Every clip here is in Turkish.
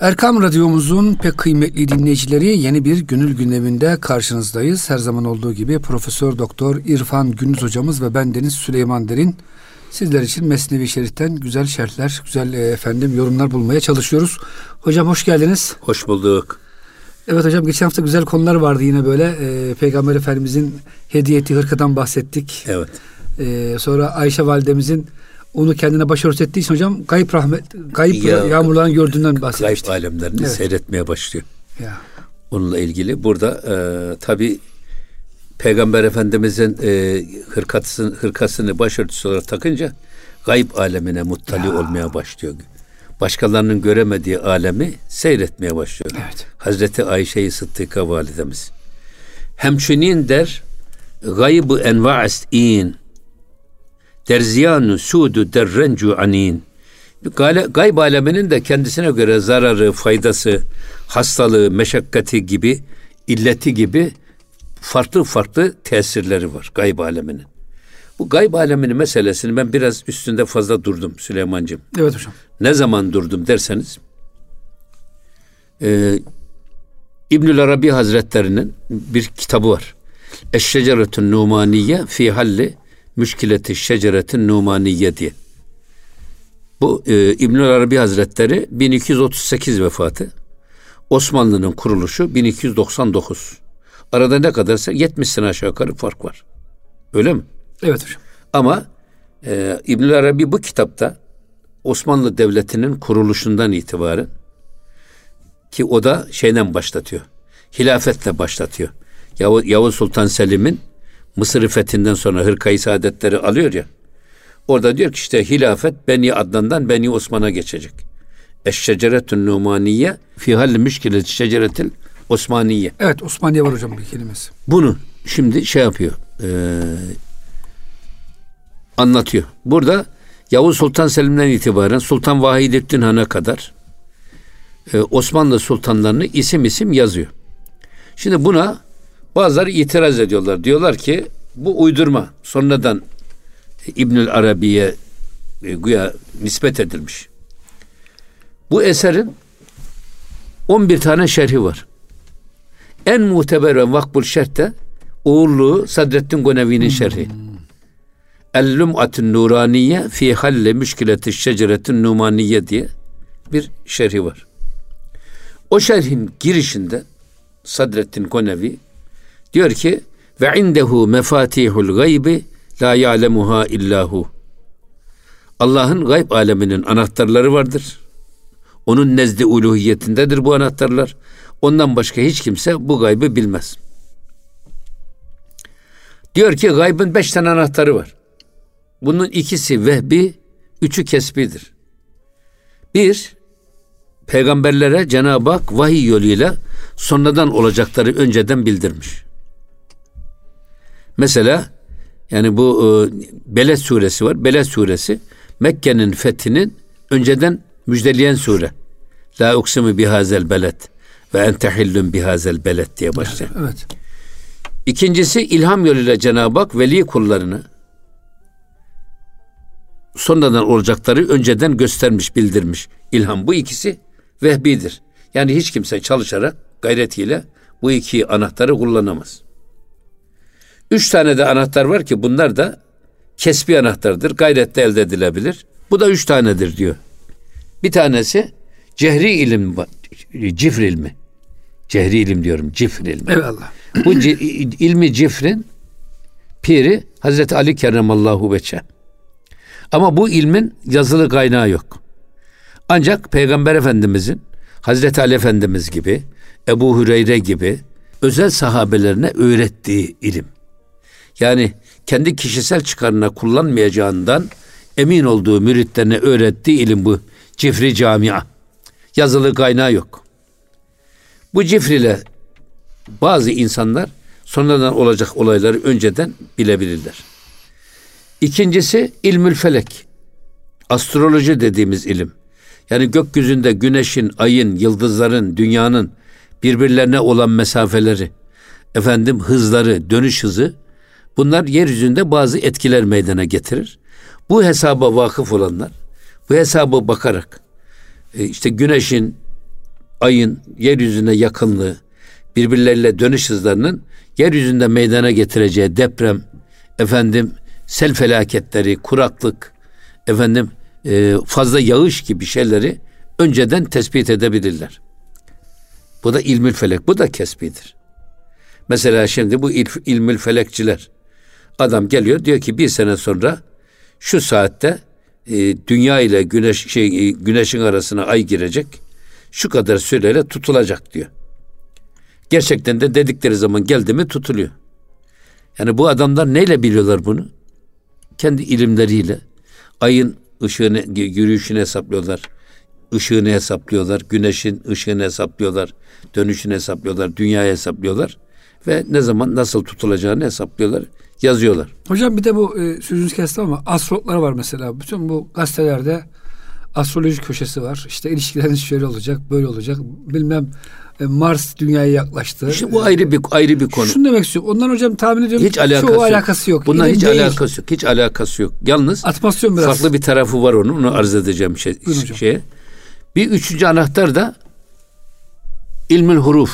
Erkam Radyomuzun pek kıymetli dinleyicileri yeni bir gönül gündeminde karşınızdayız. Her zaman olduğu gibi Profesör Doktor İrfan Gündüz hocamız ve ben Deniz Süleyman Derin sizler için Mesnevi Şerif'ten güzel şerhler, güzel e, efendim yorumlar bulmaya çalışıyoruz. Hocam hoş geldiniz. Hoş bulduk. Evet hocam geçen hafta güzel konular vardı yine böyle. E, Peygamber Efendimizin hediyeti hırkadan bahsettik. Evet. E, sonra Ayşe validemizin onu kendine ettiği için hocam kayıp rahmet, kayıp ya, yağmurların gördüğünden bahsetmiştik. Kayıp alemlerini evet. seyretmeye başlıyor. Ya. Onunla ilgili burada e, tabi Peygamber Efendimizin e, hırkasını, hırkasını başörtüsü olarak takınca gayb alemine muttali ya. olmaya başlıyor. Başkalarının göremediği alemi seyretmeye başlıyor. Evet. Hazreti Ayşe-i Sıddıka validemiz. Hemçinin der gaybı enva'ist in derziyanu sudu derrencu anin. Gayb aleminin de kendisine göre zararı, faydası, hastalığı, meşakkati gibi, illeti gibi farklı farklı tesirleri var gayb aleminin. Bu gayb aleminin meselesini ben biraz üstünde fazla durdum Süleyman'cığım. Evet hocam. Ne zaman durdum derseniz e, İbnül Arabi Hazretlerinin bir kitabı var. Eşşeceretün Numaniye fi halli müşkileti şeceretin numaniye diye. Bu e, İbnül Arabi Hazretleri 1238 vefatı. Osmanlı'nın kuruluşu 1299. Arada ne kadarsa 70 sene aşağı yukarı fark var. Öyle mi? Evet hocam. Ama e, İbnül Arabi bu kitapta Osmanlı Devleti'nin kuruluşundan itibaren ki o da şeyden başlatıyor. Hilafetle başlatıyor. Yavuz, Yavuz Sultan Selim'in Mısır fethinden sonra hırkayı saadetleri alıyor ya. Orada diyor ki işte hilafet Beni Adnan'dan Beni Osman'a geçecek. Eşşeceretün numaniye fi halli müşkilet şeceretil Osmaniye. Evet Osmaniye var hocam bir kelimesi. Bunu şimdi şey yapıyor. E, anlatıyor. Burada Yavuz Sultan Selim'den itibaren Sultan Vahidettin Han'a kadar e, Osmanlı sultanlarını isim isim yazıyor. Şimdi buna Bazıları itiraz ediyorlar. Diyorlar ki bu uydurma. Sonradan İbnül Arabi'ye e, güya nispet edilmiş. Bu eserin 11 tane şerhi var. En muteber ve vakbul şerhte Uğurluğu Sadrettin Gonevi'nin şerhi. El-Lum'atun Nuraniye fi halle müşkileti şeceretin numaniye diye bir şerhi var. O şerhin girişinde Sadrettin Gonevi Diyor ki ve indehu mefatihul gaybi la ya'lemuha illahu. Allah'ın gayb aleminin anahtarları vardır. Onun nezdi uluhiyetindedir bu anahtarlar. Ondan başka hiç kimse bu gaybı bilmez. Diyor ki gaybın beş tane anahtarı var. Bunun ikisi vehbi, üçü kesbidir. Bir, peygamberlere Cenab-ı Hak vahiy yoluyla sonradan olacakları önceden bildirmiş. Mesela yani bu e, Beled suresi var. Beled suresi Mekke'nin fethinin önceden müjdeleyen sure. La uksimu bihazel beled ve ente hillun bihazel beled diye başlıyor. Evet. İkincisi ilham yoluyla Cenab-ı Hak veli kullarını sonradan olacakları önceden göstermiş, bildirmiş. İlham bu ikisi vehbidir. Yani hiç kimse çalışarak gayretiyle bu iki anahtarı kullanamaz. Üç tane de anahtar var ki bunlar da kesbi anahtardır. Gayrette elde edilebilir. Bu da üç tanedir diyor. Bir tanesi cehri ilim, cifr ilmi. Cehri ilim diyorum, cifr ilmi. Eyvallah. Bu ilmi cifrin piri Hazreti Ali Kerremallahu Veçe. Ama bu ilmin yazılı kaynağı yok. Ancak Peygamber Efendimizin Hazreti Ali Efendimiz gibi, Ebu Hüreyre gibi özel sahabelerine öğrettiği ilim. Yani kendi kişisel çıkarına kullanmayacağından emin olduğu müritlerine öğrettiği ilim bu. Cifri camia. Yazılı kaynağı yok. Bu cifriyle bazı insanlar sonradan olacak olayları önceden bilebilirler. İkincisi ilmül felek. Astroloji dediğimiz ilim. Yani gökyüzünde güneşin, ayın, yıldızların, dünyanın birbirlerine olan mesafeleri, efendim hızları, dönüş hızı Bunlar yeryüzünde bazı etkiler meydana getirir. Bu hesaba vakıf olanlar, bu hesaba bakarak e, işte güneşin ayın yeryüzüne yakınlığı, birbirleriyle dönüş hızlarının yeryüzünde meydana getireceği deprem, efendim sel felaketleri, kuraklık, efendim e, fazla yağış gibi şeyleri önceden tespit edebilirler. Bu da ilmül felek, bu da kesbidir. Mesela şimdi bu il, ilmül felekçiler, adam geliyor diyor ki bir sene sonra şu saatte e, dünya ile güneş şey e, güneşin arasına ay girecek. Şu kadar süreyle tutulacak diyor. Gerçekten de dedikleri zaman geldi mi tutuluyor. Yani bu adamlar neyle biliyorlar bunu? Kendi ilimleriyle. Ayın ışığını, yürüyüşünü hesaplıyorlar. Işığını hesaplıyorlar. Güneşin ışığını hesaplıyorlar. Dönüşünü hesaplıyorlar. Dünyayı hesaplıyorlar. Ve ne zaman nasıl tutulacağını hesaplıyorlar. Yazıyorlar. Hocam bir de bu e, sözünüz kesti ama astrologlar var mesela. Bütün bu gazetelerde astroloji köşesi var. İşte ilişkileriniz şöyle olacak, böyle olacak. Bilmem e, Mars dünyaya yaklaştı. İşte bu ayrı bir ayrı bir konu. Şunu demek istiyorum. Ondan hocam tahmin ediyorum. Hiç alakası çoğu yok. alakası yok. Bundan hiç değil. alakası yok. Hiç alakası yok. Yalnız Atmasyon biraz. farklı bir tarafı var onun. Onu arz edeceğim şey, Buyurun hocam. şeye. Bir üçüncü anahtar da ilmül huruf.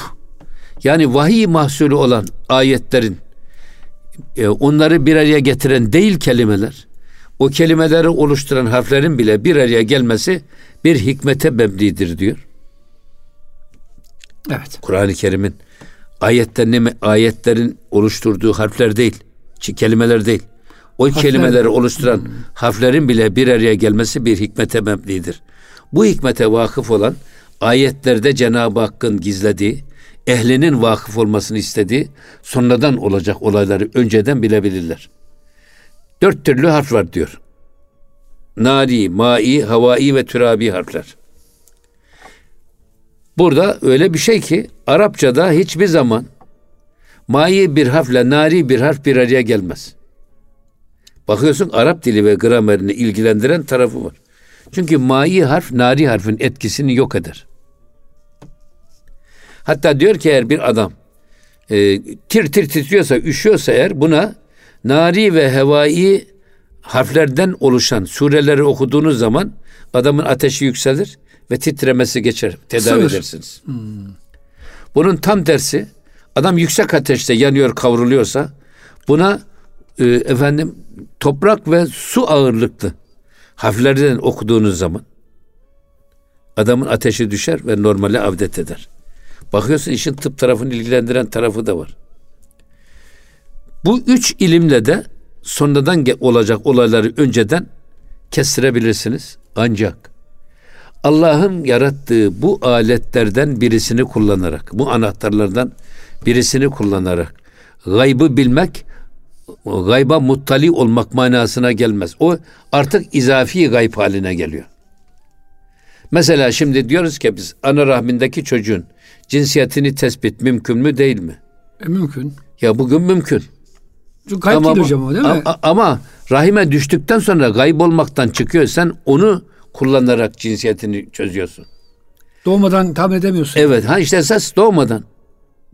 Yani vahiy mahsulü olan ayetlerin e, onları bir araya getiren değil kelimeler. O kelimeleri oluşturan harflerin bile bir araya gelmesi bir hikmete mebnidir diyor. Evet. Kur'an-ı Kerim'in ayetlerin, ayetlerin oluşturduğu harfler değil, kelimeler değil. O kelimeleri oluşturan harflerin bile bir araya gelmesi bir hikmete mebnidir. Bu hikmete vakıf olan ayetlerde Cenab-ı Hakk'ın gizlediği, ehlinin vakıf olmasını istediği sonradan olacak olayları önceden bilebilirler. Dört türlü harf var diyor. Nari, mai, havai ve türabi harfler. Burada öyle bir şey ki Arapçada hiçbir zaman mai bir harfle nari bir harf bir araya gelmez. Bakıyorsun Arap dili ve gramerini ilgilendiren tarafı var. Çünkü mai harf nari harfin etkisini yok eder. Hatta diyor ki eğer bir adam e, tir tir titriyorsa, üşüyorsa eğer buna nari ve hevai harflerden oluşan sureleri okuduğunuz zaman adamın ateşi yükselir ve titremesi geçer. Tedavi Sınır. edersiniz. Bunun tam tersi adam yüksek ateşte yanıyor kavruluyorsa buna e, efendim toprak ve su ağırlıklı harflerden okuduğunuz zaman adamın ateşi düşer ve normale avdet eder. Bakıyorsun işin tıp tarafını ilgilendiren tarafı da var. Bu üç ilimle de sonradan olacak olayları önceden kestirebilirsiniz. Ancak Allah'ın yarattığı bu aletlerden birisini kullanarak, bu anahtarlardan birisini kullanarak gaybı bilmek gayba muttali olmak manasına gelmez. O artık izafi gayb haline geliyor. Mesela şimdi diyoruz ki biz ana rahmindeki çocuğun cinsiyetini tespit mümkün mü değil mi? E, mümkün. Ya bugün mümkün. Çünkü kayıp değil bu- hocam o değil mi? a- ama rahime düştükten sonra gayb olmaktan çıkıyor. Sen onu kullanarak cinsiyetini çözüyorsun. Doğmadan tahmin edemiyorsun. Evet ha işte esas doğmadan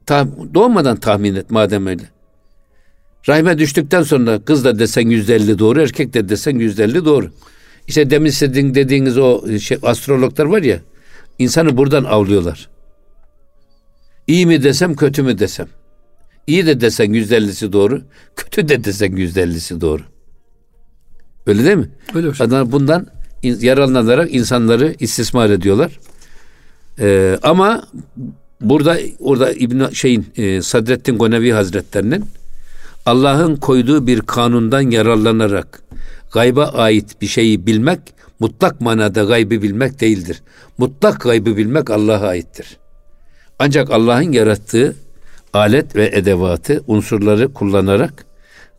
tah- doğmadan tahmin et madem öyle. Rahime düştükten sonra kız da desen yüzde elli doğru, erkek de desen yüzde elli doğru. İşte demin sizin dediğiniz o şey, astrologlar var ya, insanı buradan avlıyorlar. İyi mi desem, kötü mü desem. İyi de desen yüzde ellisi doğru, kötü de desen yüzde ellisi doğru. Öyle değil mi? Öyle hocam. Adamlar bundan yararlanarak insanları istismar ediyorlar. Ee, ama burada orada İbn şeyin e, Sadreddin Gonevi Hazretlerinin Allah'ın koyduğu bir kanundan yararlanarak gayba ait bir şeyi bilmek mutlak manada gaybı bilmek değildir. Mutlak gaybı bilmek Allah'a aittir. Ancak Allah'ın yarattığı alet ve edevatı, unsurları kullanarak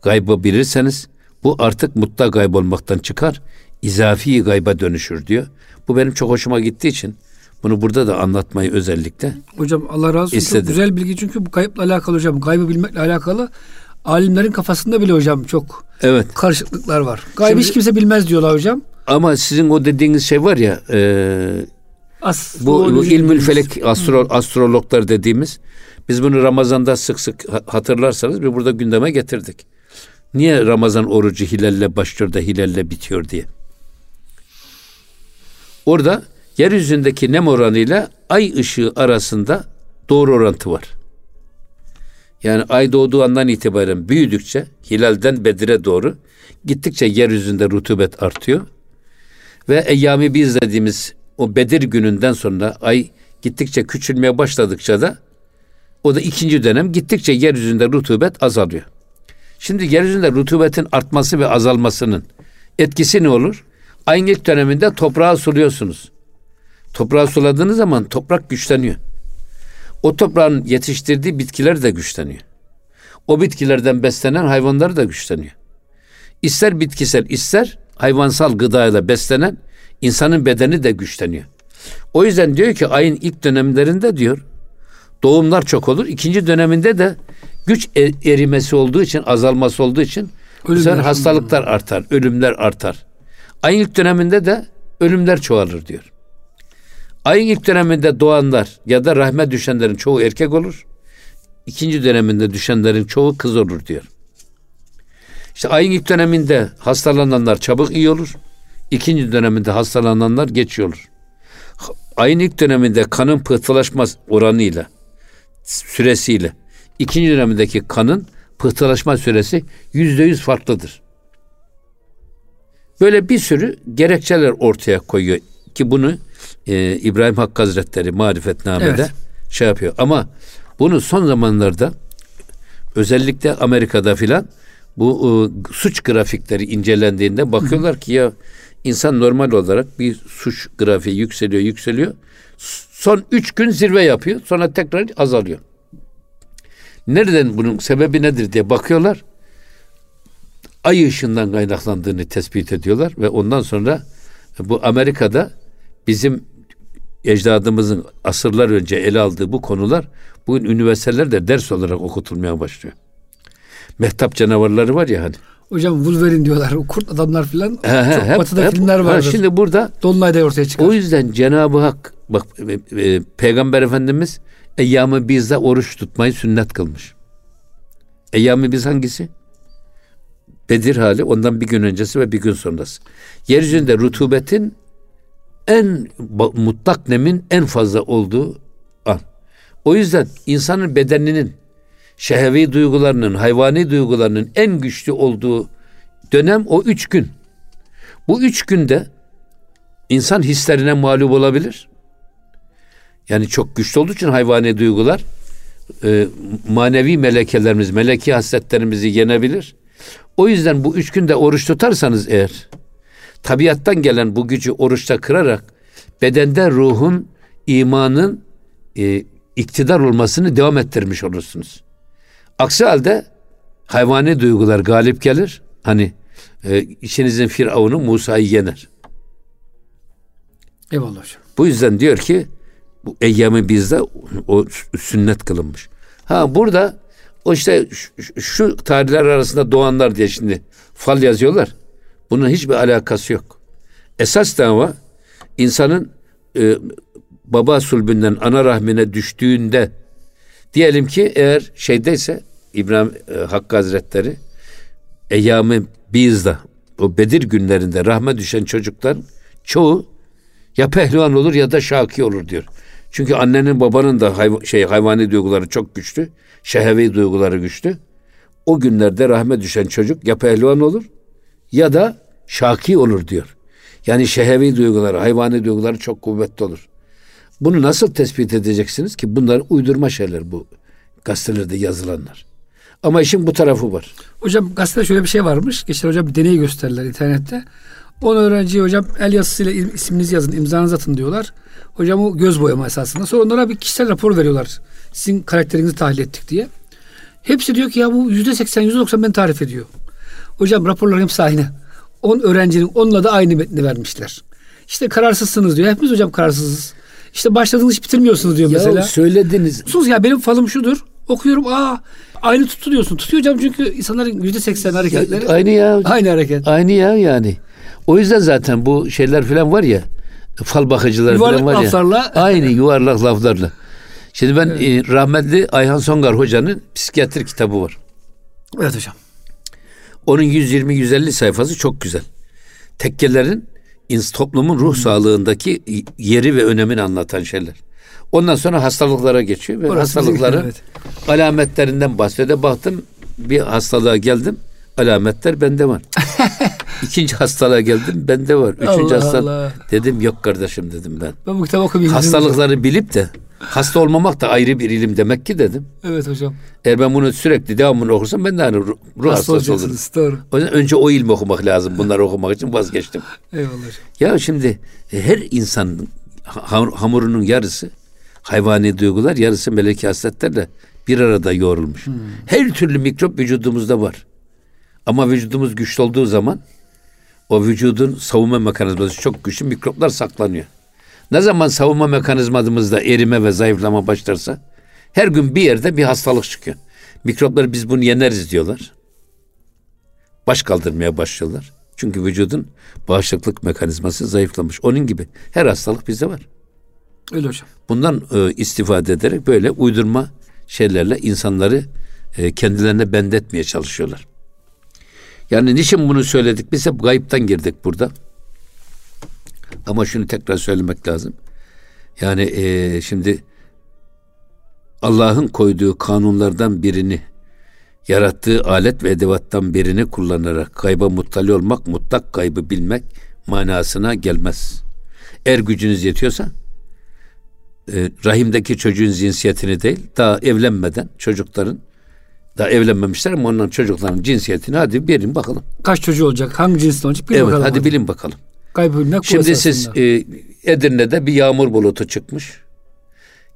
gaybı bilirseniz bu artık mutlak gayb olmaktan çıkar, izafi gayba dönüşür diyor. Bu benim çok hoşuma gittiği için bunu burada da anlatmayı özellikle Hocam Allah razı olsun. İstedim. Çok güzel bilgi çünkü bu kayıpla alakalı hocam. Kaybı bilmekle alakalı alimlerin kafasında bile hocam çok Evet. karışıklıklar var. Gaybı Şimdi- hiç kimse bilmez diyorlar hocam. Ama sizin o dediğiniz şey var ya e, As bu, bu ilmül felek astro, astrologlar dediğimiz biz bunu Ramazan'da sık sık ha- hatırlarsanız bir burada gündeme getirdik. Niye Ramazan orucu hilalle başlıyor da hilalle bitiyor diye. Orada Yeryüzündeki nem oranıyla ay ışığı arasında doğru orantı var. Yani ay doğduğu andan itibaren büyüdükçe hilalden Bedir'e doğru gittikçe yeryüzünde rutubet artıyor. Ve eyyami biz dediğimiz o Bedir gününden sonra ay gittikçe küçülmeye başladıkça da o da ikinci dönem gittikçe yeryüzünde rutubet azalıyor. Şimdi yeryüzünde rutubetin artması ve azalmasının etkisi ne olur? Ayın ilk döneminde toprağı suluyorsunuz. Toprağı suladığınız zaman toprak güçleniyor. O toprağın yetiştirdiği bitkiler de güçleniyor. O bitkilerden beslenen hayvanlar da güçleniyor. İster bitkisel ister hayvansal gıdayla beslenen insanın bedeni de güçleniyor. O yüzden diyor ki ayın ilk dönemlerinde diyor doğumlar çok olur. İkinci döneminde de güç e- erimesi olduğu için, azalması olduğu için ölümler hastalıklar artar, ölümler artar. Ayın ilk döneminde de ölümler çoğalır diyor. Ayın ilk döneminde doğanlar ya da rahme düşenlerin çoğu erkek olur. İkinci döneminde düşenlerin çoğu kız olur diyor. İşte ayın ilk döneminde hastalananlar çabuk iyi olur. İkinci döneminde hastalananlar geç olur. Ayın ilk döneminde kanın pıhtılaşma oranıyla, süresiyle, ikinci dönemindeki kanın pıhtılaşma süresi yüzde yüz farklıdır. Böyle bir sürü gerekçeler ortaya koyuyor ki bunu e, İbrahim Hakkı Hazretleri marifetnamede evet. şey yapıyor. Ama bunu son zamanlarda özellikle Amerika'da filan bu e, suç grafikleri incelendiğinde bakıyorlar ki ya insan normal olarak bir suç grafiği yükseliyor yükseliyor. Son üç gün zirve yapıyor sonra tekrar azalıyor. Nereden bunun sebebi nedir diye bakıyorlar. Ay ışığından kaynaklandığını tespit ediyorlar ve ondan sonra bu Amerika'da bizim ecdadımızın asırlar önce ele aldığı bu konular bugün üniversitelerde ders olarak okutulmaya başlıyor. Mehtap canavarları var ya hani. Hocam Wolverine diyorlar. O kurt adamlar he, çok hep, batıda hep, filmler var. Şimdi burada Dolunay'da ortaya çıkar. O yüzden Cenab-ı Hak bak e, e, Peygamber Efendimiz Eyyamı bizde oruç tutmayı sünnet kılmış. Eyyamı biz hangisi? Bedir hali ondan bir gün öncesi ve bir gün sonrası. Yeryüzünde rutubetin en mutlak nemin en fazla olduğu an. O yüzden insanın bedeninin şehevi duygularının, hayvani duygularının en güçlü olduğu dönem o üç gün. Bu üç günde insan hislerine mağlup olabilir. Yani çok güçlü olduğu için hayvani duygular e, manevi melekelerimiz, meleki hasletlerimizi yenebilir. O yüzden bu üç günde oruç tutarsanız eğer tabiattan gelen bu gücü oruçta kırarak bedende ruhun, imanın e, iktidar olmasını devam ettirmiş olursunuz. Aksi halde hayvani duygular galip gelir. Hani e, içinizin Firavun'u Musa'yı yener. Eyvallah hocam. Bu yüzden diyor ki bu eyyamı bizde o sünnet kılınmış. Ha burada o işte şu, şu tarihler arasında doğanlar diye şimdi fal yazıyorlar. Bunun hiçbir alakası yok. Esas dava insanın e, baba sulbünden ana rahmine düştüğünde diyelim ki eğer şeydeyse İbrahim e, Hakkı Hazretleri Eyyam-ı Biz'da o Bedir günlerinde rahme düşen çocuklar çoğu ya pehlivan olur ya da şaki olur diyor. Çünkü annenin babanın da hayv- şey hayvani duyguları çok güçlü, şehevi duyguları güçlü. O günlerde rahme düşen çocuk ya pehlivan olur ya da şaki olur diyor. Yani şehevi duyguları, hayvani duyguları çok kuvvetli olur. Bunu nasıl tespit edeceksiniz ki? Bunlar uydurma şeyler bu gazetelerde yazılanlar. Ama işin bu tarafı var. Hocam gazetede şöyle bir şey varmış. Geçen hocam bir deney gösterdiler internette. 10 öğrenciye hocam el yazısıyla isminizi yazın, imzanızı atın diyorlar. Hocam o göz boyama esasında. Sonra onlara bir kişisel rapor veriyorlar. Sizin karakterinizi tahlil ettik diye. Hepsi diyor ki ya bu yüzde seksen, yüzde doksan ben tarif ediyor. Hocam raporların hepsi aynı. 10 öğrencinin onunla da aynı metni vermişler. İşte kararsızsınız diyor. Hepimiz hocam kararsızız. İşte başladığınız hiç bitirmiyorsunuz diyor ya mesela. söylediniz. Sus ya benim falım şudur. Okuyorum aa aynı tuttu diyorsun. Tutuyor hocam çünkü insanların yüzde seksen hareketleri. Ya, aynı ya. Aynı hareket. Aynı ya yani. O yüzden zaten bu şeyler falan var ya. Fal bakıcılar yuvarlak falan var laflarla. ya. Aynı yuvarlak laflarla. Şimdi ben evet. e, rahmetli Ayhan Songar hocanın psikiyatri kitabı var. Evet hocam. Onun 120-150 sayfası çok güzel. Tekkelerin toplumun ruh sağlığındaki yeri ve önemini anlatan şeyler. Ondan sonra hastalıklara geçiyor ve Orası hastalıkların evet. alametlerinden bahsediyor. Baktım bir hastalığa geldim. Alametler bende var. İkinci hastalığa geldim bende var. Üçüncü Allah hastalık Allah. dedim yok kardeşim dedim ben. Ben bu kitabı okumayayım. Hastalıkları bilip de hasta olmamak da ayrı bir ilim demek ki dedim. Evet hocam. Eğer ben bunu sürekli devamını okursam ben de hani ruh, Hasta hastası olurum. Doğru. O yüzden önce o ilmi okumak lazım. Bunları okumak için vazgeçtim. Eyvallah hocam. Ya şimdi e, her insanın ha- hamurunun yarısı hayvani duygular, yarısı meleki hasletlerle bir arada yoğrulmuş. Her türlü mikrop vücudumuzda var. Ama vücudumuz güçlü olduğu zaman o vücudun savunma mekanizması çok güçlü, mikroplar saklanıyor. Ne zaman savunma mekanizmamızda erime ve zayıflama başlarsa her gün bir yerde bir hastalık çıkıyor. Mikroplar biz bunu yeneriz diyorlar. Baş kaldırmaya başlıyorlar. Çünkü vücudun bağışıklık mekanizması zayıflamış. Onun gibi her hastalık bizde var. Öyle hocam. Bundan e, istifade ederek böyle uydurma şeylerle insanları e, kendilerine bendetmeye çalışıyorlar. Yani niçin bunu söyledik? Biz hep gayipten girdik burada. Ama şunu tekrar söylemek lazım. Yani e, şimdi Allah'ın koyduğu kanunlardan birini yarattığı alet ve edevattan birini kullanarak kayba muttali olmak, mutlak kaybı bilmek manasına gelmez. Eğer gücünüz yetiyorsa e, rahimdeki çocuğun cinsiyetini değil, daha evlenmeden çocukların daha evlenmemişler ama onların çocukların cinsiyetini hadi verin bakalım. Kaç çocuğu olacak? Hangi cinsten olacak? Bir evet, bakalım. hadi bilin bakalım. Bu Şimdi siz e, Edirne'de bir yağmur bulutu çıkmış.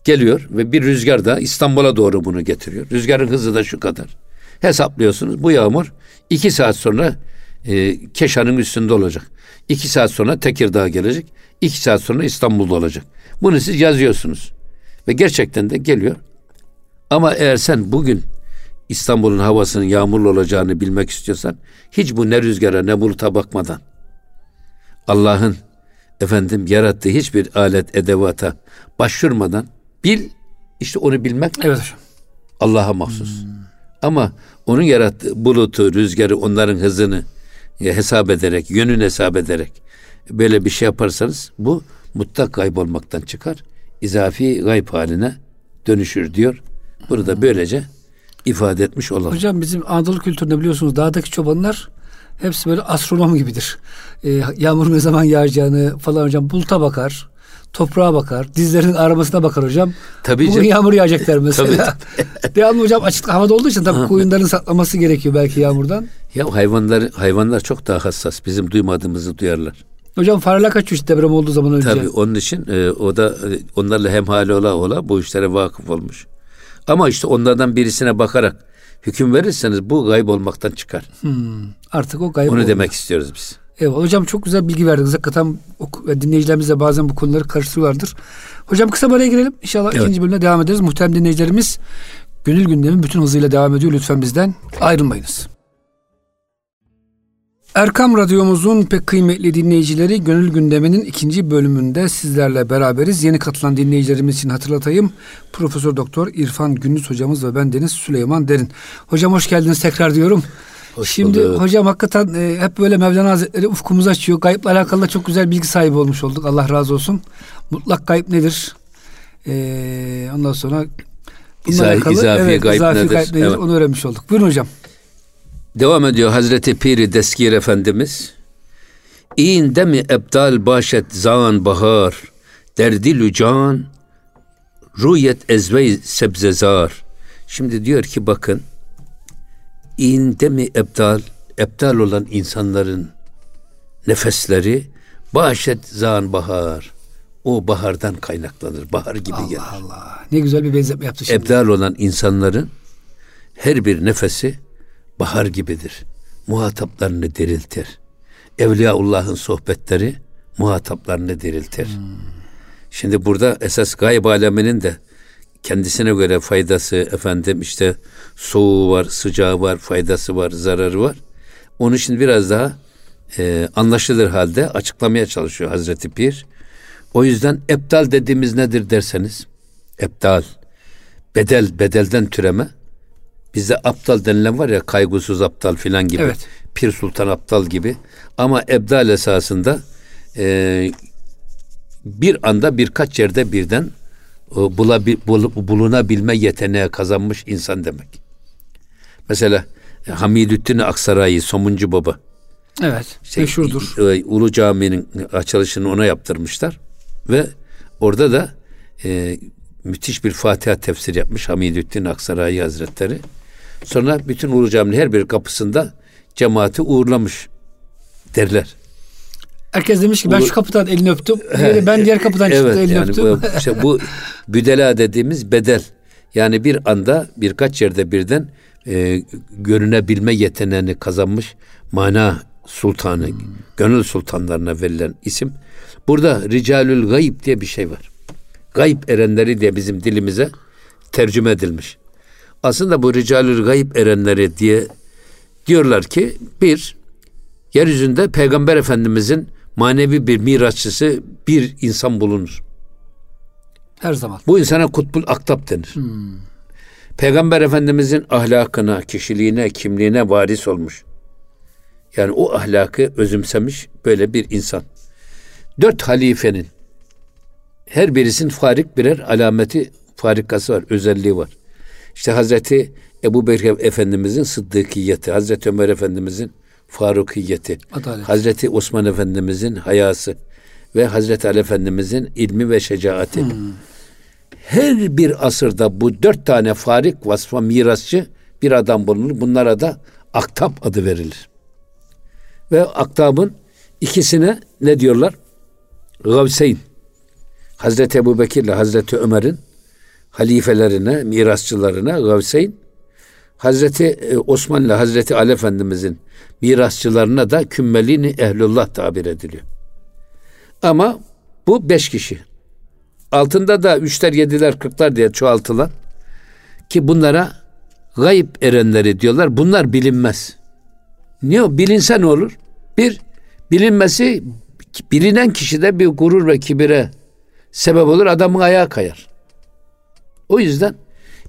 Geliyor ve bir rüzgar da İstanbul'a doğru bunu getiriyor. Rüzgarın hızı da şu kadar. Hesaplıyorsunuz bu yağmur iki saat sonra e, Keşan'ın üstünde olacak. İki saat sonra Tekirdağ gelecek. İki saat sonra İstanbul'da olacak. Bunu siz yazıyorsunuz. Ve gerçekten de geliyor. Ama eğer sen bugün İstanbul'un havasının yağmurlu olacağını bilmek istiyorsan hiç bu ne rüzgara ne buluta bakmadan Allah'ın efendim yarattığı hiçbir alet edevata başvurmadan bil işte onu bilmek Evet. Allah'a mahsus. Ama onun yarattığı bulutu, rüzgarı, onların hızını e, hesap ederek, yönünü hesap ederek böyle bir şey yaparsanız bu mutlak kaybolmaktan çıkar. izafi gayb haline dönüşür diyor. Bunu da böylece ifade etmiş olalım. Hocam bizim Anadolu kültüründe biliyorsunuz dağdaki çobanlar hepsi böyle astronom gibidir. Ee, yağmur ne zaman yağacağını falan hocam buluta bakar. Toprağa bakar. Dizlerinin aramasına bakar hocam. Tabii Bugün canım. yağmur yağacak der mesela. Devamlı hocam açık havada olduğu için tabii koyunların saklaması gerekiyor belki yağmurdan. Ya hayvanlar hayvanlar çok daha hassas. Bizim duymadığımızı duyarlar. Hocam fareler kaçıyor işte deprem olduğu zaman önce. Tabii onun için e, o da e, onlarla hemhali ola ola bu işlere vakıf olmuş. Ama işte onlardan birisine bakarak hüküm verirseniz bu gayb olmaktan çıkar. Artık o kayıp Onu oldu. demek istiyoruz biz. Evet hocam çok güzel bilgi verdiniz. Hakikaten dinleyicilerimiz de bazen bu konuları karıştırıyorlardır. Hocam kısa bir araya girelim. İnşallah Evet. ikinci bölümde devam ederiz. Muhterem dinleyicilerimiz gönül gündemi bütün hızıyla devam ediyor. Lütfen bizden ayrılmayınız. Erkam Radyomuzun pek kıymetli dinleyicileri Gönül Gündemi'nin ikinci bölümünde sizlerle beraberiz. Yeni katılan dinleyicilerimiz için hatırlatayım. Profesör Doktor İrfan Gündüz hocamız ve ben Deniz Süleyman Derin. Hocam hoş geldiniz tekrar diyorum. Hoş Şimdi bulduk. hocam hakikaten e, hep böyle Mevlana Hazretleri ufkumuzu açıyor. Gayıpla alakalı da çok güzel bilgi sahibi olmuş olduk. Allah razı olsun. Mutlak gayb nedir? E, ondan sonra bununla İzafi- izafi gayb izafi nedir? Evet. Onu öğrenmiş olduk. Buyurun hocam. Devam ediyor Hazreti Piri Deskir Efendimiz. İğinde mi ebdal başet zan bahar, derdi lücan, ruyet ezvey sebzezar. Şimdi diyor ki bakın, İğinde mi ebdal, ebdal olan insanların nefesleri, başet zan bahar. O bahardan kaynaklanır, bahar gibi gelir. Allah ne güzel bir benzetme yaptı şimdi. Ebdal olan insanların her bir nefesi bahar gibidir. Muhataplarını diriltir. Evliyaullah'ın sohbetleri muhataplarını diriltir. Şimdi burada esas gayb aleminin de kendisine göre faydası efendim işte soğuğu var, sıcağı var, faydası var, zararı var. Onu şimdi biraz daha e, anlaşılır halde açıklamaya çalışıyor Hazreti Pir. O yüzden ebdal dediğimiz nedir derseniz, ebdal, bedel, bedelden türeme. Bizde aptal denilen var ya kaygısız aptal filan gibi. Evet. Pir Sultan aptal gibi. Ama ebdal esasında e, bir anda birkaç yerde birden e, bulabi, bul, bulunabilme yeteneği kazanmış insan demek. Mesela e, Hamidüddin Aksaray'ı Somuncu Baba. Evet, işte, meşhurdur. E, Ulu Cami'nin açılışını ona yaptırmışlar ve orada da e, müthiş bir Fatiha tefsir yapmış Hamidüddin Aksaray Hazretleri. Sonra bütün Ulu Cami'nin her bir kapısında cemaati uğurlamış derler. Herkes demiş ki ben Ulu... şu kapıdan elini öptüm. He, ben diğer kapıdan evet, çıktım elini yani öptüm. Bu, işte bu büdela dediğimiz bedel. Yani bir anda birkaç yerde birden e, görünebilme yeteneğini kazanmış mana sultanı, hmm. gönül sultanlarına verilen isim. Burada ricalül gayb diye bir şey var. Gayb erenleri diye bizim dilimize tercüme edilmiş. Aslında bu ricalül gayb erenleri diye diyorlar ki bir yeryüzünde Peygamber Efendimizin manevi bir mirasçısı bir insan bulunur. Her zaman. Bu insana kutbul aktap denir. Hmm. Peygamber Efendimizin ahlakına, kişiliğine, kimliğine varis olmuş. Yani o ahlakı özümsemiş böyle bir insan. Dört halifenin her birisinin farik birer alameti, farikası var, özelliği var. İşte Hazreti Ebu Bekir Efendimizin sıddıkiyeti, Hazreti Ömer Efendimizin farukiyeti, Adalet. Hazreti Osman Efendimizin hayası ve Hazreti Ali Efendimizin ilmi ve şecaati. Hmm. Her bir asırda bu dört tane farik vasfa mirasçı bir adam bulunur. Bunlara da aktab adı verilir. Ve aktabın ikisine ne diyorlar? Gavseyn. Hazreti Ebu Bekir ile Hazreti Ömer'in halifelerine, mirasçılarına Gavseyn, Hazreti e, Osman ile Hazreti Ali Efendimizin mirasçılarına da kümmelini ehlullah tabir ediliyor. Ama bu beş kişi. Altında da üçler, yediler, kırklar diye çoğaltılan ki bunlara gayb erenleri diyorlar. Bunlar bilinmez. Niye? Bilinse ne olur? Bir, bilinmesi bilinen kişide bir gurur ve kibire sebep olur. Adamın ayağı kayar. O yüzden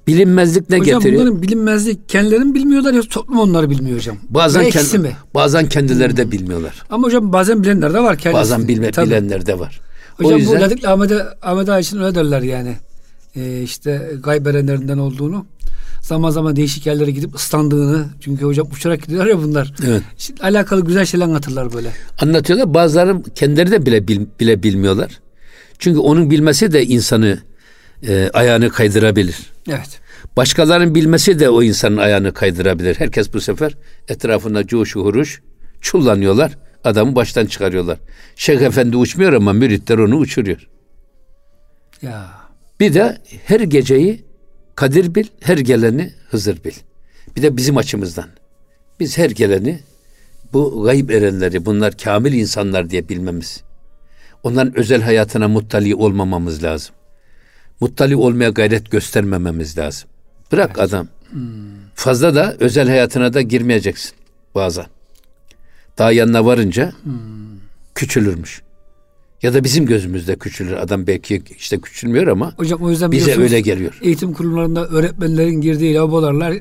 bilinmezlik ne hocam, getiriyor? Hocam bunların bilinmezlik kendilerini bilmiyorlar ya toplum onları bilmiyor hocam. Bazen kendi, mi? bazen kendileri de bilmiyorlar. Ama hocam bazen bilenler de var kendisi. Bazen bilme, bilenler de var. Hocam o yüzden, bu Ladikli Ahmet, Ahmet Ağa için öyle derler yani. Ee, işte gayb erenlerinden olduğunu. Zaman zaman değişik yerlere gidip ıslandığını. Çünkü hocam uçarak gidiyorlar ya bunlar. Evet. Şimdi alakalı güzel şeyler anlatırlar böyle. Anlatıyorlar. Bazıları kendileri de bile, bile bilmiyorlar. Çünkü onun bilmesi de insanı e, ayağını kaydırabilir. Evet. Başkalarının bilmesi de o insanın ayağını kaydırabilir. Herkes bu sefer etrafında coşu huruş çullanıyorlar. Adamı baştan çıkarıyorlar. Şeyh Efendi uçmuyor ama müritler onu uçuruyor. Ya. Bir de her geceyi Kadir bil, her geleni Hızır bil. Bir de bizim açımızdan. Biz her geleni bu gayb erenleri, bunlar kamil insanlar diye bilmemiz. Onların özel hayatına muttali olmamamız lazım. Muttali olmaya gayret göstermememiz lazım. Bırak evet. adam. Hmm. Fazla da özel hayatına da girmeyeceksin bazen. Daha yanına varınca hmm. küçülürmüş. Ya da bizim gözümüzde küçülür. Adam belki işte küçülmüyor ama Hocam, o yüzden bize öyle geliyor. Eğitim kurumlarında öğretmenlerin girdiği lavabolarlar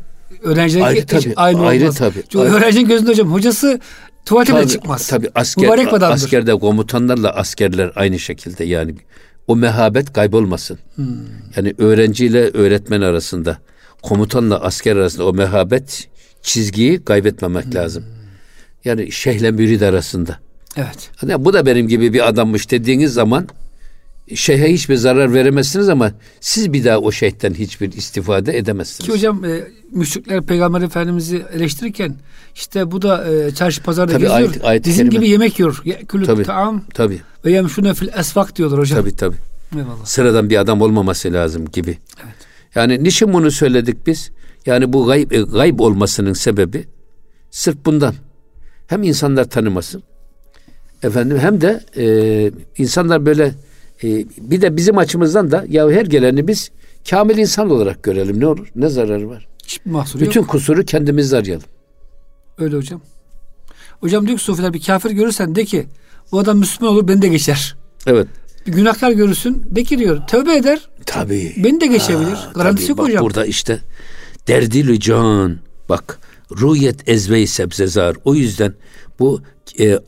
öğrencilerin ayrı, tabii, aynı ayrı, olmaz. Tabii, Çünkü ayrı. öğrencinin gözünde hocam hocası tuvalete tabii, çıkmaz. Tabii asker, askerde komutanlarla askerler aynı şekilde yani o mehabet kaybolmasın. Hmm. Yani öğrenciyle öğretmen arasında, komutanla asker arasında o mehabet çizgiyi kaybetmemek hmm. lazım. Yani şeyhle mürid arasında. Evet. Yani bu da benim gibi bir adammış dediğiniz zaman şeyhe hiçbir zarar veremezsiniz ama siz bir daha o şeyhten hiçbir istifade edemezsiniz. Ki hocam e, müşrikler Peygamber Efendimiz'i eleştirirken işte bu da e, çarşı pazarda tabii, geziyor. Ayet, ayet Bizim gibi yemek yiyor. Külü tabii, taam tabii. Ve yemşune fil esvak diyorlar hocam. Tabii tabii. Eyvallah. Sıradan bir adam olmaması lazım gibi. Evet. Yani niçin bunu söyledik biz? Yani bu gayb, e, gayb olmasının sebebi sırf bundan. Hem insanlar tanımasın efendim hem de e, insanlar böyle e, bir de bizim açımızdan da ya her geleni biz kamil insan olarak görelim ne olur ne zararı var. Hiçbir mahsuru Bütün yok. kusuru kendimizde arayalım. Öyle hocam. Hocam diyor ki sofiler bir kafir görürsen de ki bu adam Müslüman olur beni de geçer. Evet. Bir günahkar görürsün de ki diyor tövbe eder. Tabii. Beni de geçebilir. Ha, Garantisi yok bak hocam. Burada işte derdili can bak ruyet ezve sebzezar. O yüzden bu e,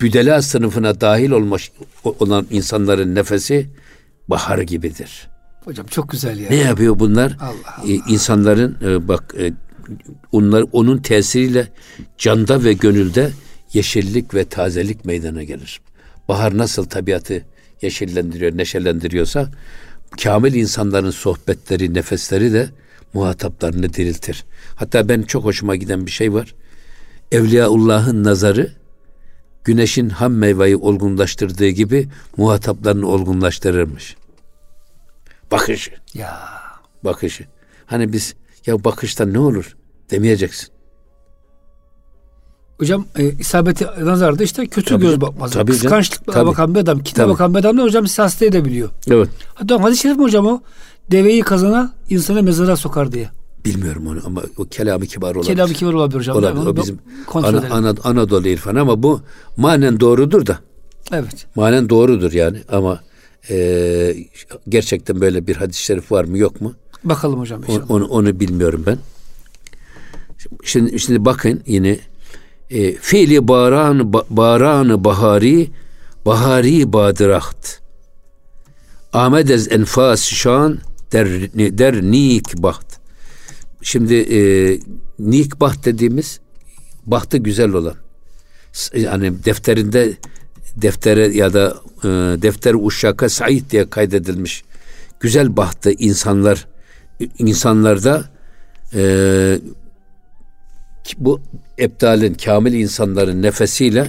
büdela sınıfına dahil olmuş olan insanların nefesi bahar gibidir. Hocam çok güzel ya. Ne yapıyor bunlar? Allah Allah. Ee, insanların e, bak e, onlar onun tesiriyle canda ve gönülde yeşillik ve tazelik meydana gelir. Bahar nasıl tabiatı yeşillendiriyor, neşelendiriyorsa kamil insanların sohbetleri, nefesleri de muhataplarını diriltir. Hatta ben çok hoşuma giden bir şey var. Evliyaullah'ın nazarı güneşin ham meyveyi olgunlaştırdığı gibi muhataplarını olgunlaştırırmış. Bakışı. Ya. Bakışı. Hani biz ya bakıştan ne olur demeyeceksin. Hocam e, isabeti nazarda işte kötü tabii, göz bakmaz. Tabii Kıskançlıkla tabii. bakan bir adam, kitap bakan bir adam da hocam sizi hasta edebiliyor. Evet. Hatta hadis-i şerif mi hocam o? Deveyi kazana, insanı mezara sokar diye. Bilmiyorum onu ama o kelamı kibar olabilir. Kelamı kibar olabilir hocam. Olabilir. O bizim Ana, Ana, Anadolu irfan ama bu manen doğrudur da. Evet. Manen doğrudur yani ama e, gerçekten böyle bir hadis-i şerif var mı yok mu? Bakalım hocam inşallah. Onu, onu bilmiyorum ben. Şimdi, şimdi bakın yine e, fiili baran baran bahari bahari badiraht. Ahmedez enfas şan der, der nik baht. Şimdi e, nik baht dediğimiz bahtı güzel olan. Yani defterinde deftere ya da e, defter uşşaka Said diye kaydedilmiş güzel bahtı insanlar insanlarda e, bu eptalin, kamil insanların nefesiyle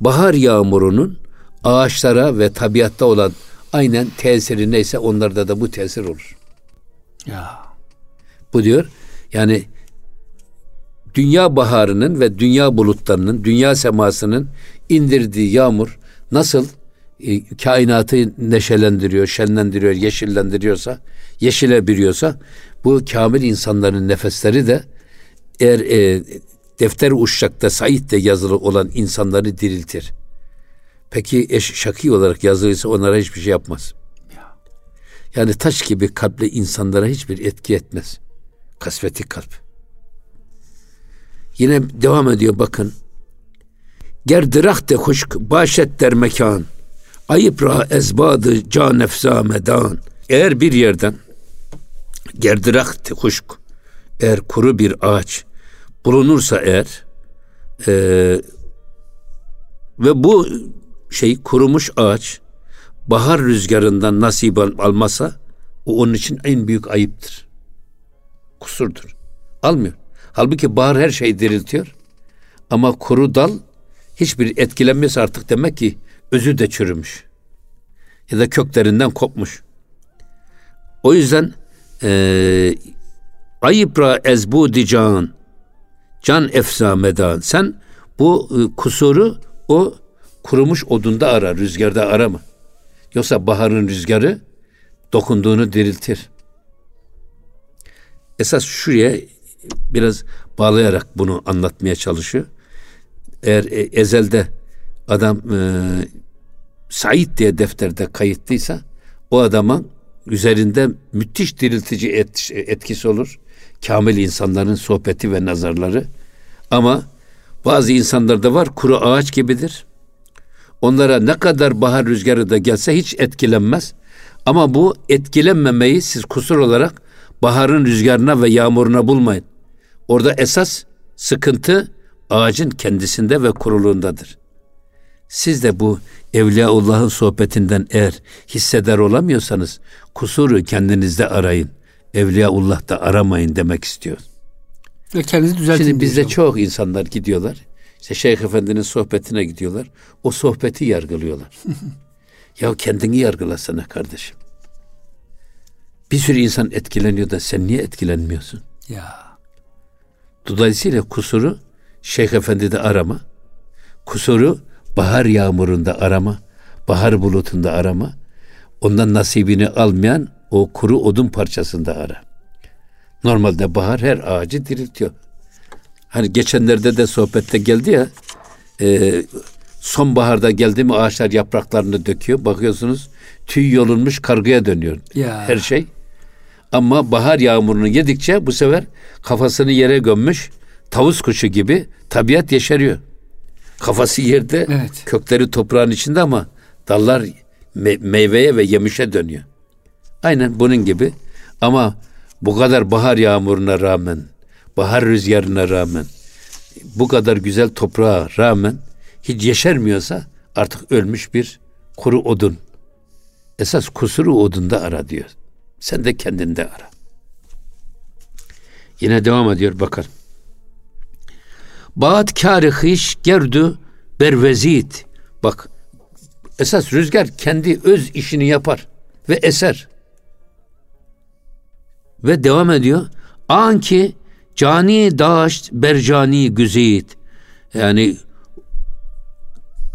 bahar yağmurunun ağaçlara ve tabiatta olan aynen tesiri neyse onlarda da bu tesir olur. Ya. Bu diyor yani dünya baharının ve dünya bulutlarının, dünya semasının indirdiği yağmur nasıl e, kainatı neşelendiriyor, şenlendiriyor, yeşillendiriyorsa, yeşile biriyorsa bu kamil insanların nefesleri de eğer e, defter uşşakta Said'de yazılı olan insanları diriltir. Peki eş, şaki olarak yazılıysa onlara hiçbir şey yapmaz. Yani taş gibi kalple insanlara hiçbir etki etmez. Kasveti kalp. Yine devam ediyor bakın. Gerdirahte huşk başet der mekan. Ayıp ra ezbadı can efza medan. Eğer bir yerden gerdirahte huşk eğer kuru bir ağaç bulunursa eğer e, ve bu şey kurumuş ağaç bahar rüzgarından nasip almasa o onun için en büyük ayıptır. Kusurdur. Almıyor. Halbuki bahar her şeyi diriltiyor. Ama kuru dal hiçbir etkilenmesi artık demek ki özü de çürümüş. Ya da köklerinden kopmuş. O yüzden e, ayıpra ezbudi can can efsa medan sen bu e, kusuru o kurumuş odunda ara rüzgarda arama. Yoksa baharın rüzgarı dokunduğunu diriltir. Esas şuraya biraz bağlayarak bunu anlatmaya çalışıyor. Eğer e, ezelde adam e, Said diye defterde kayıtlıysa o adamın üzerinde müthiş diriltici et, etkisi olur. Kamil insanların sohbeti ve nazarları. Ama bazı insanlarda var kuru ağaç gibidir. Onlara ne kadar bahar rüzgarı da gelse hiç etkilenmez. Ama bu etkilenmemeyi siz kusur olarak baharın rüzgarına ve yağmuruna bulmayın. Orada esas sıkıntı ağacın kendisinde ve kuruluğundadır. Siz de bu Evliyaullah'ın sohbetinden eğer hisseder olamıyorsanız kusuru kendinizde arayın. Evliyaullah'ta aramayın demek istiyor. Ve kendinizi düzeltin. Şimdi bizde çok insanlar gidiyorlar. İşte Şeyh Efendi'nin sohbetine gidiyorlar. O sohbeti yargılıyorlar. ya kendini yargılasana kardeşim. Bir sürü insan etkileniyor da sen niye etkilenmiyorsun? Ya. Dolayısıyla kusuru Şeyh Efendi'de arama. Kusuru bahar yağmurunda arama. Bahar bulutunda arama. Ondan nasibini almayan o kuru odun parçasında ara. Normalde bahar her ağacı diriltiyor. Hani geçenlerde de sohbette geldi ya e, sonbaharda geldi mi ağaçlar yapraklarını döküyor. Bakıyorsunuz tüy yolunmuş kargıya dönüyor ya. her şey. Ama bahar yağmurunu yedikçe bu sefer kafasını yere gömmüş tavus kuşu gibi tabiat yeşeriyor. Kafası yerde, Evet. kökleri toprağın içinde ama dallar me- meyveye ve yemişe dönüyor. Aynen bunun gibi. Ama bu kadar bahar yağmuruna rağmen, bahar rüzgarına rağmen, bu kadar güzel toprağa rağmen hiç yeşermiyorsa artık ölmüş bir kuru odun. Esas kusuru odunda ara diyor. Sen de kendinde ara. Yine devam ediyor bakalım. Baat kârı hış gerdü bervezit. Bak esas rüzgar kendi öz işini yapar ve eser. Ve devam ediyor. Anki cani daşt bercani güzit. Yani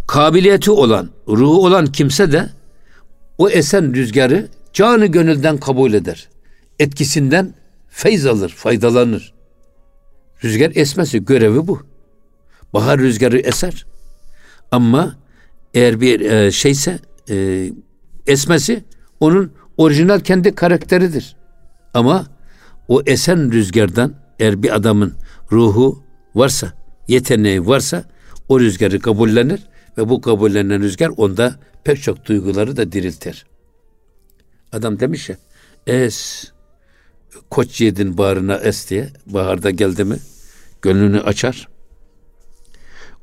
kabiliyeti olan, ruhu olan kimse de o esen rüzgarı canı gönülden kabul eder. Etkisinden feyz alır, faydalanır. Rüzgar esmesi görevi bu. Bahar rüzgarı eser. Ama eğer bir e, şeyse e, esmesi onun orijinal kendi karakteridir. Ama o esen rüzgardan eğer bir adamın ruhu varsa, yeteneği varsa o rüzgarı kabullenir ve bu kabullenen rüzgar onda pek çok duyguları da diriltir. Adam demiş ya, es, koç yedin bağrına es diye, baharda geldi mi gönlünü açar.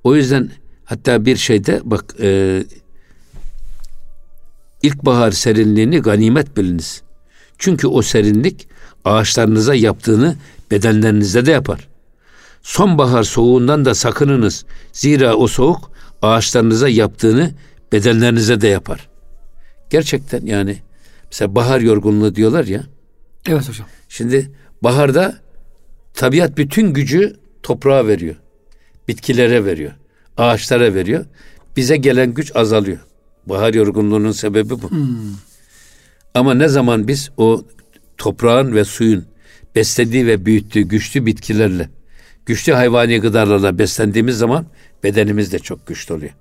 O yüzden hatta bir şeyde bak e, ilkbahar serinliğini ganimet biliniz. Çünkü o serinlik ağaçlarınıza yaptığını bedenlerinizde de yapar. Sonbahar soğuğundan da sakınınız. Zira o soğuk ağaçlarınıza yaptığını bedenlerinize de yapar. Gerçekten yani mesela bahar yorgunluğu diyorlar ya. Evet hocam. Şimdi baharda tabiat bütün gücü toprağa veriyor. Bitkilere veriyor. Ağaçlara veriyor. Bize gelen güç azalıyor. Bahar yorgunluğunun sebebi bu. Ama ne zaman biz o toprağın ve suyun beslediği ve büyüttüğü güçlü bitkilerle, güçlü hayvani gıdalarla beslendiğimiz zaman bedenimiz de çok güçlü oluyor.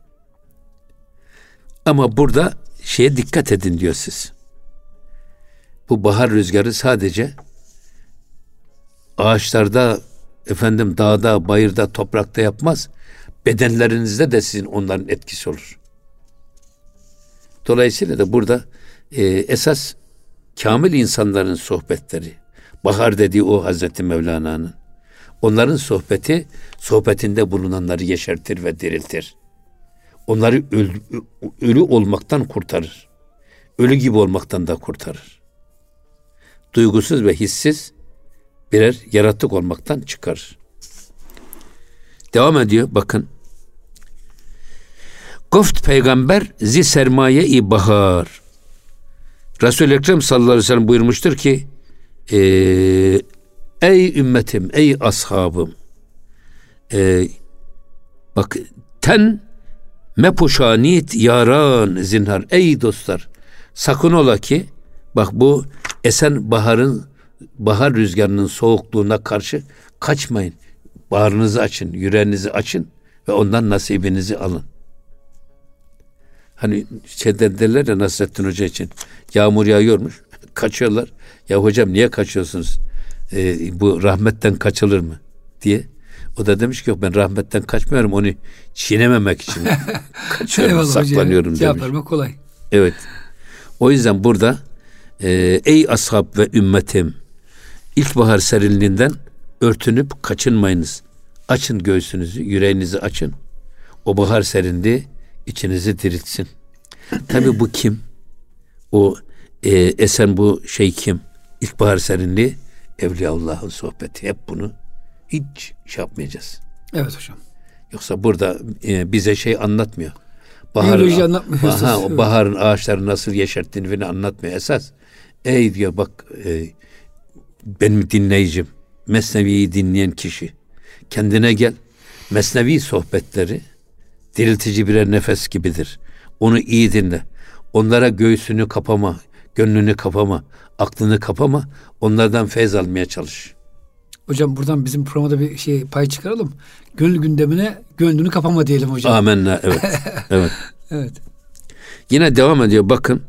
Ama burada şeye dikkat edin diyor siz. Bu bahar rüzgarı sadece ağaçlarda, efendim dağda, bayırda, toprakta yapmaz. Bedenlerinizde de sizin onların etkisi olur. Dolayısıyla da burada e, esas kamil insanların sohbetleri, bahar dediği o Hazreti Mevlana'nın, onların sohbeti, sohbetinde bulunanları yeşertir ve diriltir. Onları ölü, ölü olmaktan kurtarır. Ölü gibi olmaktan da kurtarır. Duygusuz ve hissiz birer yaratık olmaktan çıkarır. Devam ediyor bakın. Goft peygamber zi sermaye i bahar. Resul-i Ekrem sallallahu aleyhi ve sellem buyurmuştur ki e, ey ümmetim, ey ashabım e, bak ten mepuşanit yaran zinhar ey dostlar sakın ola ki bak bu esen baharın bahar rüzgarının soğukluğuna karşı kaçmayın. Bağrınızı açın, yüreğinizi açın ve ondan nasibinizi alın. Hani şeyden derler ya Nasrettin Hoca için yağmur yağıyormuş. Kaçıyorlar. Ya hocam niye kaçıyorsunuz? Ee, bu rahmetten kaçılır mı? diye. O da demiş ki yok ben rahmetten kaçmıyorum onu çiğnememek için kaçıyorum Eyvallah saklanıyorum hocam. Cevap demiş. vermek kolay. Evet. O yüzden burada e, ey ashab ve ümmetim ilkbahar serinliğinden örtünüp kaçınmayınız. Açın göğsünüzü, yüreğinizi açın. O bahar serinliği içinizi diriltsin. Tabi bu kim? O e, esen bu şey kim? İlkbahar serinliği Evliyaullah'ın sohbeti. Hep bunu hiç şey yapmayacağız. Evet hocam. Yoksa burada e, bize şey anlatmıyor. Bahar, Biyoloji anlatmıyor. Aha, o baharın ağaçları nasıl yeşerttiğini falan anlatmıyor esas. Ey diyor bak e, benim dinleyicim, Mesnevi'yi dinleyen kişi kendine gel. Mesnevi sohbetleri diriltici birer nefes gibidir. Onu iyi dinle. Onlara göğsünü kapama, gönlünü kapama, aklını kapama. Onlardan feyz almaya çalış. Hocam buradan bizim programda bir şey pay çıkaralım. Gönül gündemine gönlünü kapama diyelim hocam. Amenna. Evet. evet. Evet. Yine devam ediyor bakın.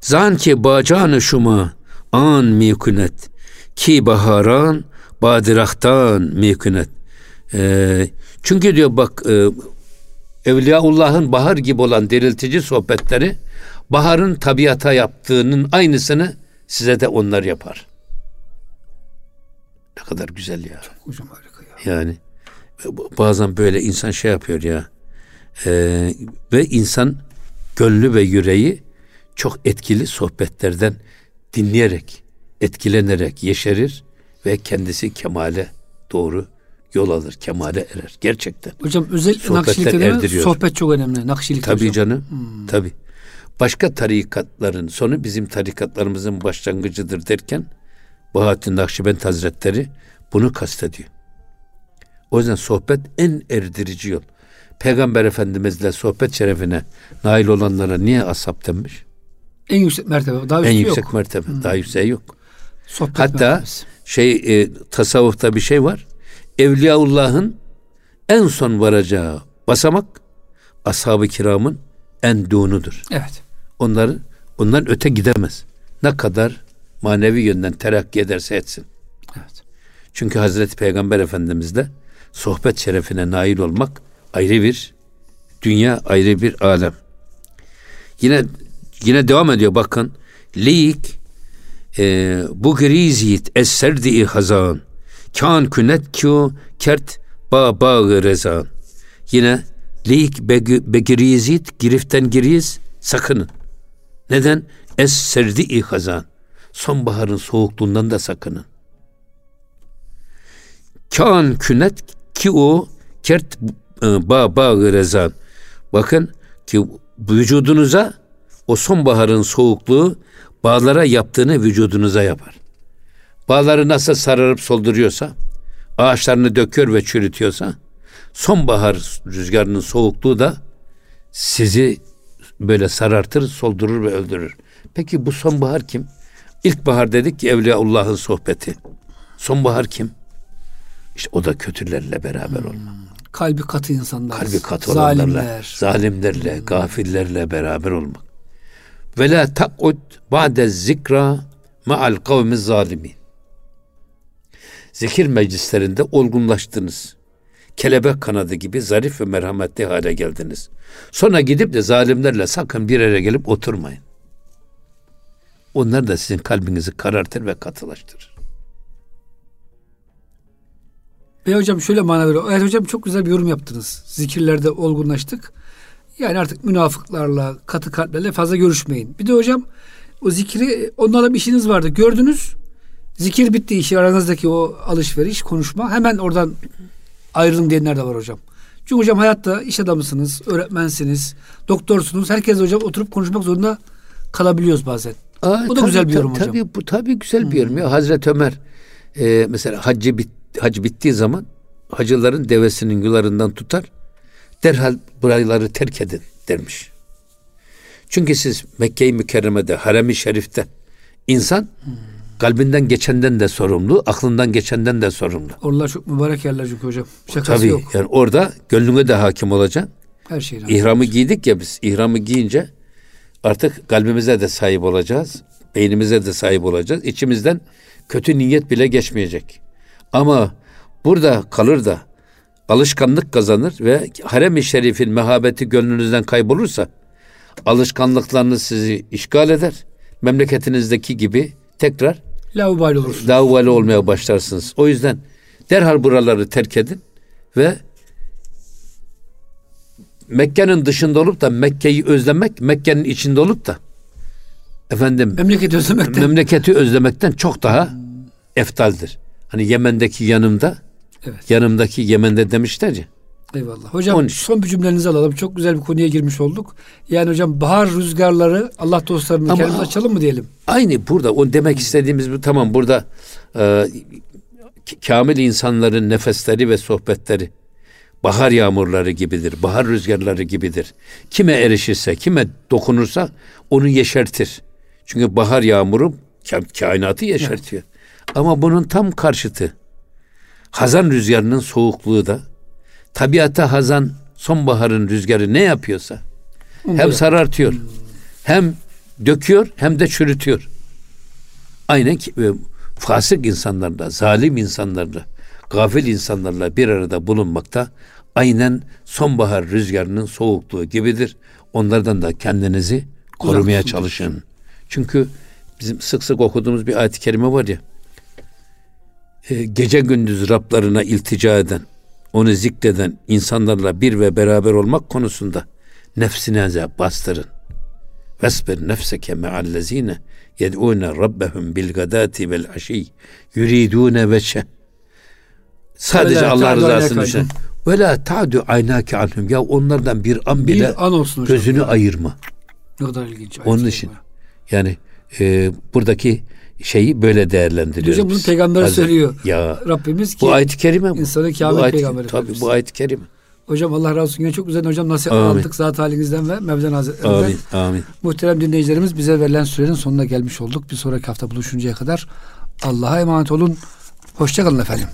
Zan ki bacanı şuma an mikunet ki baharan badirahtan mikunet. Ee, Çünkü diyor bak e, Evliyaullah'ın bahar gibi olan diriltici sohbetleri baharın tabiata yaptığının aynısını size de onlar yapar. Ne kadar güzel ya. Çok hocam harika ya. Yani bazen böyle insan şey yapıyor ya. Ee, ve insan gönlü ve yüreği çok etkili sohbetlerden dinleyerek, etkilenerek yeşerir ve kendisi kemale doğru yol alır, kemale erer. Gerçekten. Hocam özellikle Nakşilikte de sohbet çok önemli. Nakşilikte Tabii hocam. canım. Hmm. Tabii. Başka tarikatların sonu bizim tarikatlarımızın başlangıcıdır derken Bahattin Nakşibend Hazretleri bunu kastediyor. O yüzden sohbet en erdirici yol. Peygamber Efendimizle sohbet şerefine nail olanlara niye ashab denmiş? En yüksek mertebe. Daha en yüksek yok. mertebe. Hmm. Daha yükseği yok. Sohbet Hatta mertebesi. şey e, tasavvufta bir şey var. Evliyaullah'ın en son varacağı basamak ashab-ı kiramın en dunudur. Evet. Onları ondan öte gidemez. Ne kadar manevi yönden terakki ederse etsin. Evet. Çünkü Hazreti Peygamber Efendimiz'de sohbet şerefine nail olmak ayrı bir dünya, ayrı bir alem. Yine yine devam ediyor bakın. Lik e, bu grizit eserdi hazan. Kan künet kyo kert ba ba rezan. Yine lik begrizit giriften giriz sakının. Neden? Es serdi hazan. Sonbaharın soğukluğundan da sakının. Kan künet ki o kert e, ba ba rezan. Bakın ki vücudunuza o sonbaharın soğukluğu bağlara yaptığını vücudunuza yapar. Bağları nasıl sararıp solduruyorsa, ağaçlarını döküyor ve çürütüyorsa, sonbahar rüzgarının soğukluğu da sizi böyle sarartır, soldurur ve öldürür. Peki bu sonbahar kim? İlkbahar dedik ki Evliyaullah'ın sohbeti. Sonbahar kim? İşte o da kötülerle beraber olmak. Hmm. Kalbi katı insanlar. Kalbi katı olanlarla, zalimler. zalimlerle, hmm. gafillerle beraber olmak. Ve la tak'ud ba'de zikra ma'al kavmi zalimin. Zikir meclislerinde olgunlaştınız. Kelebek kanadı gibi zarif ve merhametli hale geldiniz. Sonra gidip de zalimlerle sakın bir yere gelip oturmayın. Onlar da sizin kalbinizi karartır ve katılaştırır. Ve hocam şöyle mana veriyor. Evet hocam çok güzel bir yorum yaptınız. Zikirlerde olgunlaştık. Yani artık münafıklarla, katı kalplerle fazla görüşmeyin. Bir de hocam o zikri onlarla bir işiniz vardı. Gördünüz. Zikir bitti işi aranızdaki o alışveriş, konuşma. Hemen oradan ayrılın diyenler de var hocam. Çünkü hocam hayatta iş adamısınız, öğretmensiniz, doktorsunuz. Herkes hocam oturup konuşmak zorunda kalabiliyoruz bazen. Aa, bu da tabii, güzel bir yorum tabii, hocam. Tabii bu tabii güzel bir yorum. Ya. Hazreti Ömer e, mesela haccı bit, hac bittiği zaman hacıların devesinin yularından tutar. Derhal buraları terk edin dermiş. Çünkü siz Mekke-i Mükerreme'de, Harem-i Şerif'te insan hmm. Kalbinden geçenden de sorumlu, aklından geçenden de sorumlu. Oralar çok mübarek yerler çünkü hocam. Şakası Tabii, yok. Yani orada gönlüne de hakim olacaksın. Her şeyden. İhramı giydik ya biz. İhramı giyince artık kalbimize de sahip olacağız. Beynimize de sahip olacağız. İçimizden kötü niyet bile geçmeyecek. Ama burada kalır da alışkanlık kazanır ve harem-i şerifin mehabeti gönlünüzden kaybolursa alışkanlıklarınız sizi işgal eder. Memleketinizdeki gibi tekrar laubali olursunuz. Laubali olmaya başlarsınız. O yüzden derhal buraları terk edin ve Mekke'nin dışında olup da Mekke'yi özlemek, Mekke'nin içinde olup da efendim memleketi özlemekten memleketi özlemekten çok daha eftaldir. Hani Yemen'deki yanımda evet. yanımdaki Yemen'de demişler ya. Eyvallah. Hocam Onun son bir cümlenizi alalım. Çok güzel bir konuya girmiş olduk. Yani hocam bahar rüzgarları Allah dostlarını kendimiz açalım mı diyelim? Aynı burada o demek istediğimiz bu tamam burada e, kamil insanların nefesleri ve sohbetleri bahar yağmurları gibidir. Bahar rüzgarları gibidir. Kime erişirse, kime dokunursa onu yeşertir. Çünkü bahar yağmuru kainatı yeşertiyor. Evet. Ama bunun tam karşıtı Hazan rüzgarının soğukluğu da tabiata hazan sonbaharın rüzgarı ne yapıyorsa hem sarartıyor hem döküyor hem de çürütüyor. Aynen ki e, fasık insanlarla, zalim insanlarla, gafil insanlarla bir arada bulunmakta aynen sonbahar rüzgarının soğukluğu gibidir. Onlardan da kendinizi korumaya çalışın. Çünkü bizim sık sık okuduğumuz bir ayet-i kerime var ya. e, gece gündüz Rablarına iltica eden, onu zikreden insanlarla bir ve beraber olmak konusunda nefsinize bastırın. Vesbir nefseke me'allezine yed'ûne rabbehum bil gadati vel aşiy yuridûne veçe. Sadece Allah rızasını düşün. Ve la ta'du aynake anhum. Ya onlardan bir an bile Bir an olsun hocam. gözünü ayırma. Ne kadar ilginç. Onun için. Yani e, buradaki şeyi böyle değerlendiriyoruz. Hocam bunu peygamber Hazır- söylüyor. Ya Rabbimiz ki bu ayet-i kerime bu. insanı ayet- peygamberi Tabii bu ayet-i kerime. Hocam Allah razı olsun. Çok güzel hocam Amin. aldık zat halinizden ve Mevzen Hazretlerinden. Amin. Amin. Muhterem dinleyicilerimiz bize verilen sürenin sonuna gelmiş olduk. Bir sonraki hafta buluşuncaya kadar Allah'a emanet olun. Hoşçakalın efendim.